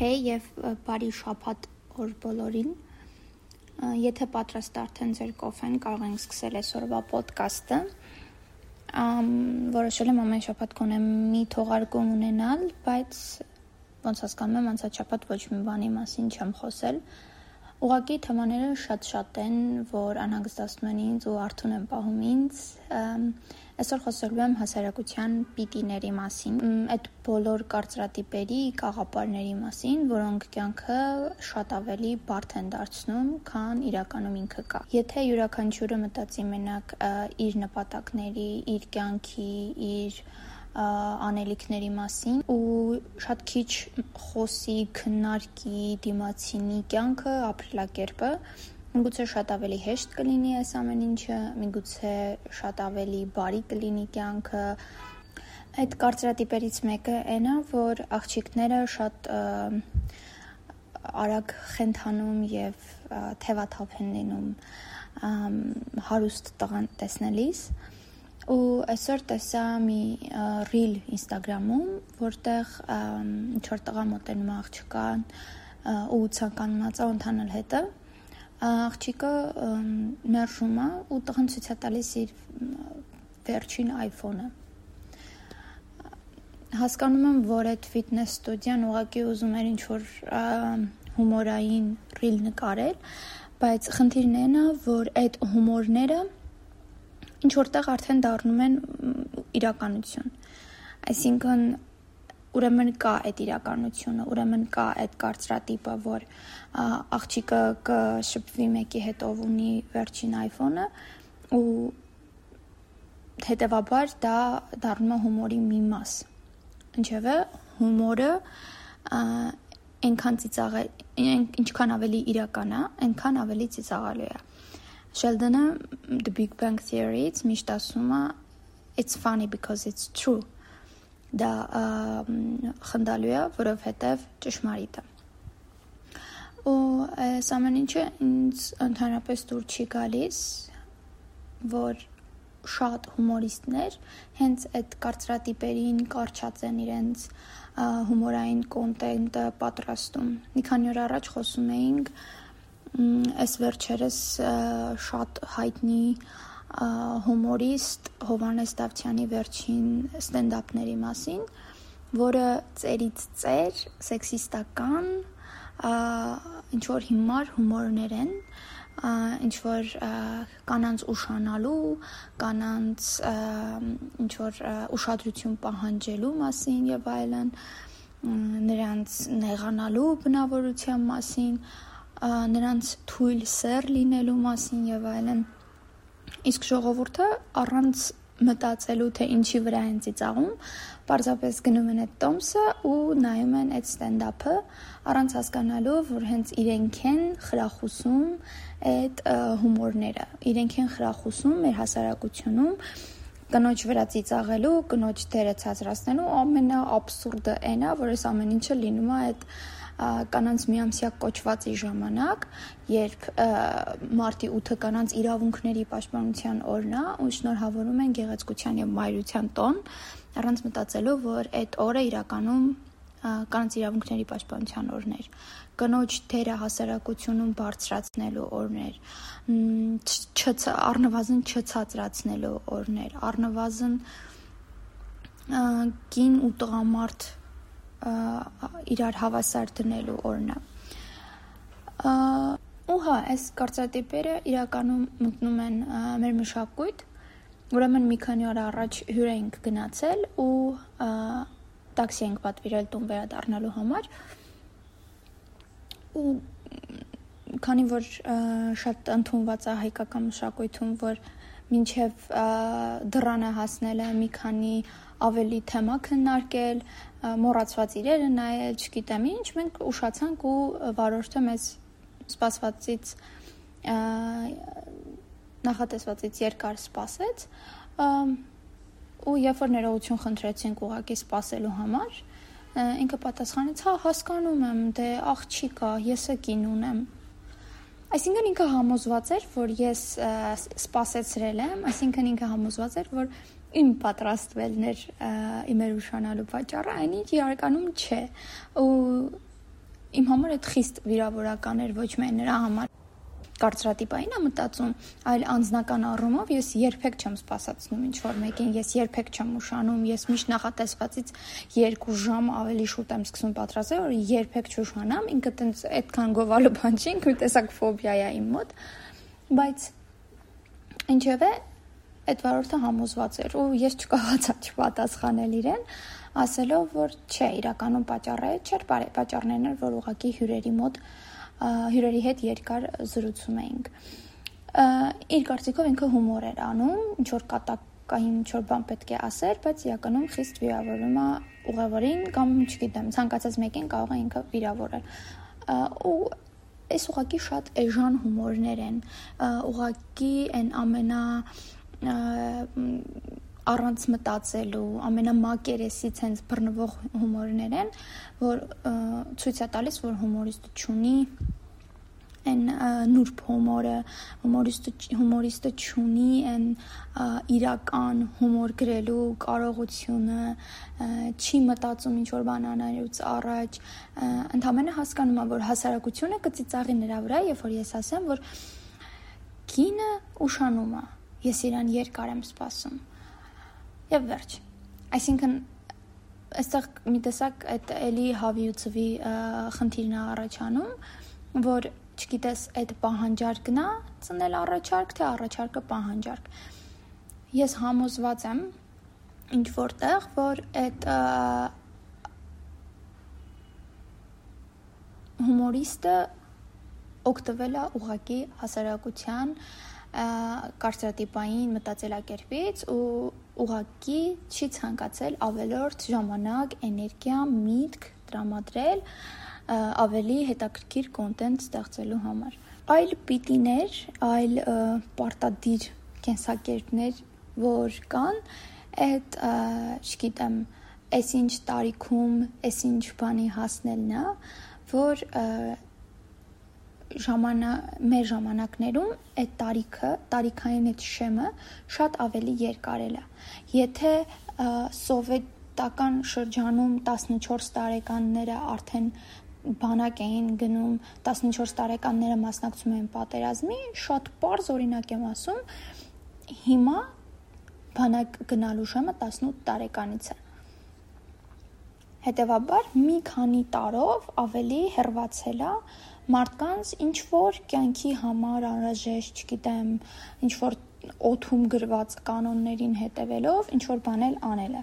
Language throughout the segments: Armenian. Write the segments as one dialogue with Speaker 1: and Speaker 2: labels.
Speaker 1: Հեյ եւ բարի շաբաթ օր բոլորին։ Եթե պատրաստ արդեն ձեր կոֆեն, կարող ենք սկսել այսօրվա ոդկասթը։ Ամ որոշել եմ ամեն շաբաթ կոնեմ մի թողարկում ունենալ, բայց ոնց հասկանում եմ, անցած շաբաթ ոչ մի բանի մասին չեմ խոսել։ Ուղղակի թեմաները շատ-շատ են, որ անհանգստացնում են ինձ ու արթուն են պահում ինձ։ Այսօր խոսելու եմ հասարակության պիտիների մասին, այդ բոլոր կարծրատիպերի, կաղապարների մասին, որոնք կյանքը շատ ավելի բարդ են դարձնում, քան իրականում ինքը կա։ Եթե յուրաքանչյուրը մտածի մենակ իր նպատակների, իր կյանքի, իր անելիքների մասին ու շատ քիչ խոսի, քննարկի դիմացինի կյանքը, ապրելակերպը, միգուցե շատ ավելի հեշտ կլինի այս ամեն ինչը, միգուցե շատ ավելի բարի կլինի կյանքը։ Այդ կարծրատիպերից մեկը այն է, որ աղջիկները շատ արագ խենթանում եւ թևաթափ են լինում հարուստ տղան տեսնելիս ու այսօր տեսա մի reel Instagram-ում, որտեղ ինչ որ տղա մոտենում աղջկան ու ցանկանում է ընթանալ հետը։ Աղջիկը մերժում է ու տղան ցույց է տալիս իր վերջին iPhone-ը։ Հասկանում եմ, որ այդ ֆիթնես ստուդիան ուղղակի ուզում էր ինչ-որ հումորային reel նկարել, բայց խնդիրն այն է, որ այդ հումորները ինչ որտեղ արդեն դառնում են իրականություն։ Այսինքն ուրեմն կա այդ իրականությունը, ուրեմն կա այդ կարծրատիպը, որ աղջիկը կշփվի մեկի հետ ով ունի վերջին iPhone-ը ու հետեւաբար դա դառնում է հումորի մի մաս։ Ինչևէ, հումորը այնքան ծիծաղել, ինչքան ավելի իրական է, այնքան ավելի ծիծաղալու է։ Sheldon-ը The Big Bang Theory-ից միշտ ասում է it's funny because it's true։ Դա խնդալու է, որովհետև ճշմարիտ է։ Ու այս ամեն ինչը ինձ ընդհանրապես դուր չի գալիս, որ շատ հումորիստներ հենց այդ կարծրատիպերին կարճած են իրենց հումորային կոնտենտը պատրաստում։ Մի քանի օր առաջ խոսում էինք այս վերջերս շատ հայտնի հումորիստ Հովանես Դավթյանի վերջին ստենդափների մասին, որը ծերից ծեր, սեքսիստական, ինչ որ հիմար հումորներ են, ինչ որ կանանց ուշանալու, կանանց ինչ որ ուշադրություն պահանջելու մասին եւ այլն, նրանց նեղանալու բնավորության մասին, նրանց թույլ սեր լինելու մասին եւ այլն։ Իսկ ժողովուրդը առանց մտածելու թե ինչի վրա են ծիծաղում, պարզապես գնում են այդ տոմսը ու նայում են այդ ստենդափը առանց հասկանալու, որ հենց իրենք են խրախուսում այդ հումորները։ Իրենք են խրախուսում մեր հասարակությունում կնոջ վրա ծիծաղելու, կնոջ դերը ցածրացնելու ամենաաբսուրդը այն է, որ այս ամեն ինչը լինում է այդ կանանց միամսյա կոչվածի ժամանակ, երբ մարտի 8-ը կանանց իրավունքների պաշտպանության օրն է, ու շնորհավորում են գեղեցկության եւ մայրության տոն, առանց մտածելու, որ այդ օրը իրականում կանանց իրավունքների պաշտպանության օրներ, կնոջ դերը հասարակությունում բարձրացնելու օրներ, առնվազն չցածրացնելու օրներ, առնվազն կին ու տղամարդ իրար հավասար դնելու օրնա։ Ու հա, այս կարծրատիպերը իրականում մտնում են մեր մշակույթ, ուրեմն մի քանի օր առաջ հյուր էինք գնացել ու տաքսի ենք պատվիրել տուն վերադառնալու համար ու քանի որ շատ ընդունված է հայկական մշակույթում որ մինչև դռանը հասնելը մի քանի ավելի թեմա քննարկել, մոռացված իրերը նայել, չգիտեմ ինչ, մենք ուշացանք ու վարորդը մեզ սպասվածից նախատեսվածից երկար սպասեց ու երբ որ ներողություն խնդրեցինք ուղակի սպասելու համար ինքը պատասխանեց հա հասկանում եմ դե աղջիկա եսը կին ունեմ այսինքն ինքը համոզված էր որ ես սպասեցրել եմ այսինքն ինքը համոզված էր որ իմ պատրաստվելն էր իմեր ուշանալու պատճառը, այնինչ իրականում չէ։ Ու իմ համար այդ խիստ վիրավորական էր ոչ միայն նրա համար կարծրատիպային եմ մտածում, այլ անձնական առումով ես երբեք չեմ սпасացնում ինչ որ մեկին, ես երբեք չեմ ուշանում, ես միշտ նախատեսվածից 2 ժամ ավելի շուտ եմ սկսում պատրաստել, որ երբեք չուշանամ, ինքը տենց այդքան գովալու բան չի, ինքը տեսակ ֆոբիա է իմ մոտ, բայց ինչևէ այդ վարորդը համոզված էր ու ես չկարողացա չպատասխանել իրեն, ասելով որ չէ, իրականում պատճառը չէր, պատճառներն էր, որ ուղակի հյուրերի մոտ հյուրերի հետ երկար զրուցում էինք իր կարծիքով ինքը հումոր էր անում ինչ որ կատակային ինչ որ բան պետք է ասեր բայց իրականում խիստ վիրավորում է ուղևորին կամ չգիտեմ ցանկացած մեկին կարող է ինքը վիրավորել ու այս ուղակի շատ էժան հումորներ են ուղակի այն ամենա առանց մտածելու ամենամակերեսից հենց բռնվող հումորներ են, որ ցույց է տալիս, որ հումորիստը ճունի այն նուրբ հումորը, հումորիստը հումորիստը ճունի այն իրական հումոր գրելու կարողությունը, չի մտածում ինչ որ բան անելուց առաջ, ընդհանրապես հասկանում է, որ հասարակությունը կծիծաղի նրա վրա, երբ որ ես ասեմ, որ կինը ուշանում է ես իրան երկար եմ սպասում։ Եվ վերջ։ Այսինքն այստեղ մի տեսակ այդ էլի հավի ու ծվի խնդիրն է առաջանում, որ չգիտես այդ պահանջարկն է ծնել առաջարկ, թե առաջարկը պահանջարկ։ Ես համոզված եմ ինչ որտեղ, որ այդ հումորիստը օգտվել է ուղակի հասարակության կարծրատիպային մտածելակերպից ու ուղակի չի ցանկացել ավելորդ ժամանակ, էներգիա, միտք տրամադրել ավելի հետաքրքիր կոնտենտ ստեղծելու համար։ Այլ պիտիներ, այլ պարտադիր կենսակերպներ, որ կան, այդ, չգիտեմ, այսինչ տարիքում, այսինչ բանի հասնելն է, որ ժամանա մեր ժամանակներում այդ տարիքը, տարիքային այդ շեմը շատ ավելի երկարել է։ Եթե սովետական շրջանում 14 տարեկանները արդեն բանակ էին գնում 14 տարեկանները մասնակցում էին պատերազմի, շատ པարզ օրինակ եմ ասում, հիմա բանակ գնալու ժամը 18 տարեկանից է։ Հետևաբար մի քանի տարով ավելի հերվածել է մարդկանց ինչ որ կյանքի համար անհրաժեշտ, չգիտեմ, ինչ որ օթում գրված կանոններին հետևելով ինչ որ բանել անելը։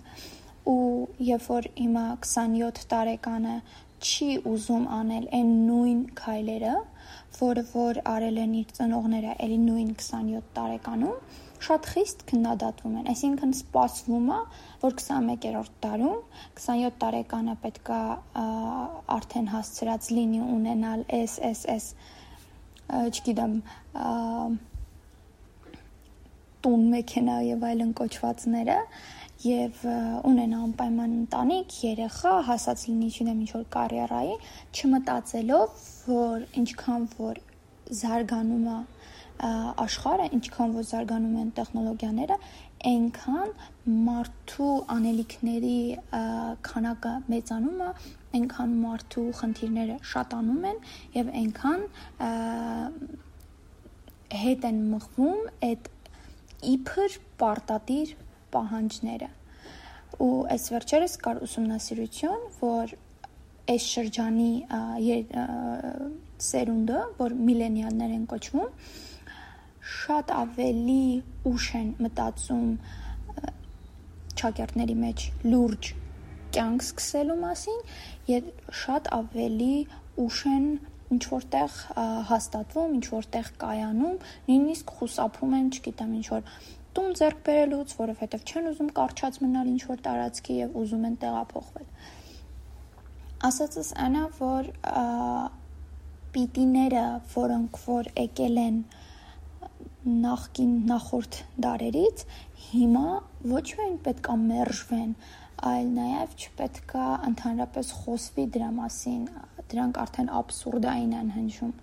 Speaker 1: Ու երբ որ հիմա 27 տարեկանը չի ուզում անել այն նույն քայլերը, որը որ արել են իր ծնողները ելի նույն 27 տարեկանում, շատ խիստ քննադատվում են։ Այսինքն սպասվում է, որ 21-րդ տարում 27 տարեկանը պետքա արդեն հասցրած լինի ունենալ SSS չգիտեմ տուն մեքենա եւ այլն կոչվածները եւ ունենա անպայման ընտանիք, երեխա, հասած լինի չունեմ ինչ որ կարիերայի, չմտածելով, որ ինչքան որ զարգանում է աշխարհը, ինչքան որ զարգանում են տեխնոլոգիաները, այնքան մարդու անելիքների քանակը մեծանում է, այնքան մարդու խնդիրները շատանում են եւ այնքան հետ են մղվում այդ իբր պարտադիր պահանջները ու այս վերջերս կար ուսումնասիրություն, որ այս շրջանի սերունդը, որ միլենիալներ են կոչվում, շատ ավելի ուշ են մտածում ճակերտների մեջ լուրջ կյանք սկսելու մասին եւ շատ ավելի ուշ են ինչ որտեղ հաստատվում, ինչ որտեղ կայանում, նույնիսկ խուսափում են, չգիտեմ, ինչ որ տուն ձեռք բերելուց, որովհետև չեն ուզում կարճած մնալ ինչ որ տարածքի եւ ուզում են տեղափոխվել։ Ասածս այնա, որ պիտիները, որոնք որ եկել են նախքին նախորդ դարերից հիմա ոչ միայն պետք է մերժվեն, այլ նաև չպետքա ընդհանրապես խոսվի դրա մասին, դրանք արդեն абսուրդային են հնչում։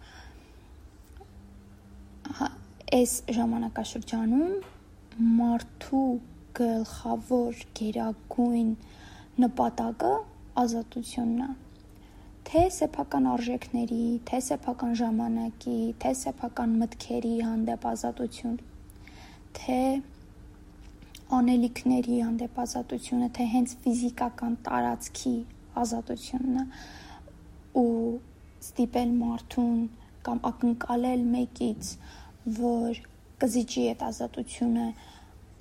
Speaker 1: Այս ժամանակաշրջանում մարդու գլխավոր գերագույն նպատակը ազատությունն է։ թե սեփական արժեքների, թե սեփական ժամանակի, թե սեփական մտքերի հանդեպ ազատություն, թե անելիքների հանդեպ ազատությունը, թե հենց ֆիզիկական տարածքի ազատությունը ու ստիպել մարդուն կամ ակնկալել մեկից, որ կզիջի այդ ազատությունը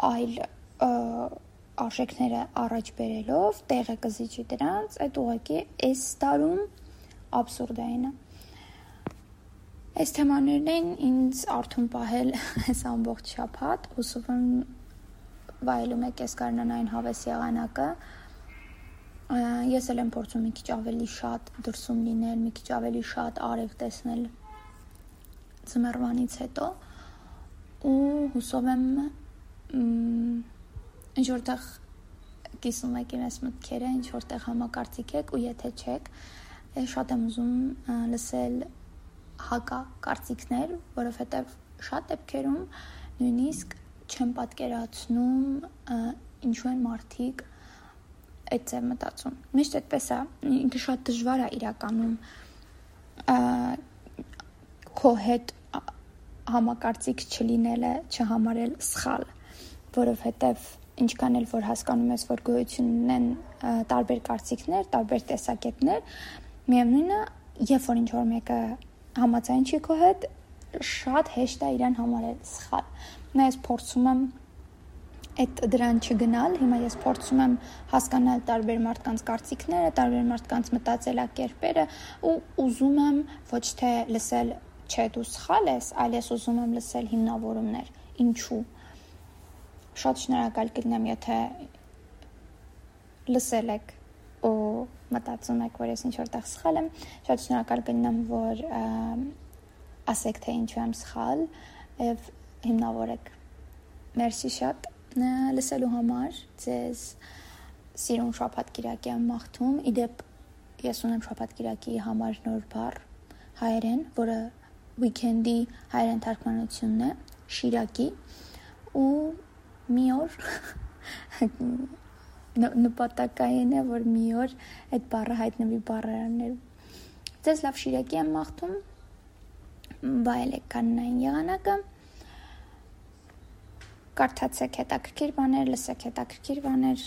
Speaker 1: այլ արժեքները առաջ բերելով տեղը կզիջի դրանց, այդ ուղղակի այս տարում абսուրդային է։ Այս թեմաներն են ինձ արթուն պահել այս ամբողջ շփաթ, հուսով եմ վայելում եք այս կարնանային հավես եղանակը։ Ես էլ եմ փորձում մի քիչ ավելի շատ դրսում լինել, մի քիչ ավելի շատ արև տեսնել ծմերվանից հետո ու հուսով եմ ինչ որտեղ կիսում եք իրենց մտքերը, ինչ որտեղ համակարծիք եք ու եթե չեք, շատ եմ ուզում լսել հակա կարծիքներ, որովհետև շատ դեպքերում նույնիսկ չեմ պատկերացնում ինչու են մարդիկ այդ ձև մտածում։ Միշտ այդպես է, ինքը շատ դժվար է իրականում քո հետ համակարծիք չլինելը, չհամարել սխալ, որովհետև ինչքան էլ որ հասկանում ես, որ գոյություն ունեն տարբեր կարծիքներ, տարբեր տեսակետներ, միևնույնն է, երբ որ ինչ որ մեկը համաձայն չի քո հետ, շատ հեշտ է իրեն համարել սխալ։ Նա ես փորձում եմ այդ դրան չգնալ, հիմա ես փորձում եմ հասկանալ տարբեր մարդկանց կարծիքները, տարբեր մարդկանց մտածելակերպերը ու ուզում եմ ոչ թե լսել չէ դու սխալ ես, այլ ես ուզում եմ լսել հիմնավորումներ։ Ինչու՞ Շատ շնորհակալ կլինեմ, եթե լսել եք ու մտածում եք, որ ես ինչ որտեղ սխալ եմ, շատ շնորհակալ կլինեմ, որ ասեք թե ինչու եմ սխալ եւ հիմնավորեք։ Մերսի շատ լսելու համար, ձեզ սիրուն շաբաթ կիրակի եմ մաղթում։ Իդեպ ես ունեմ շաբաթ կիրակի համար նոր բառ հայերեն, որը weekend-ի հայերեն թարգմանությունն է, շիրակի ու մի օր նպատակային է որ մի օր այդ բառը հայտնվի բառարաններում ձեզ լավ շիրակի եմ մաղթում բայելեք կաննային եղանակը կարդացեք հետաքրքիր բաներ, լսեք հետաքրքիր բաներ,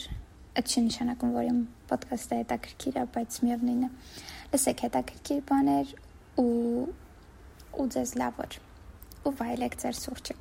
Speaker 1: այդ չի նշանակում, որ իմ ոդքասթը հետաքրքիր է, բայց միևնույնն է։ Լսեք հետաքրքիր բաներ ու ու ձեզ լավ օր։ Ու վայելեք ձեր սուրճը։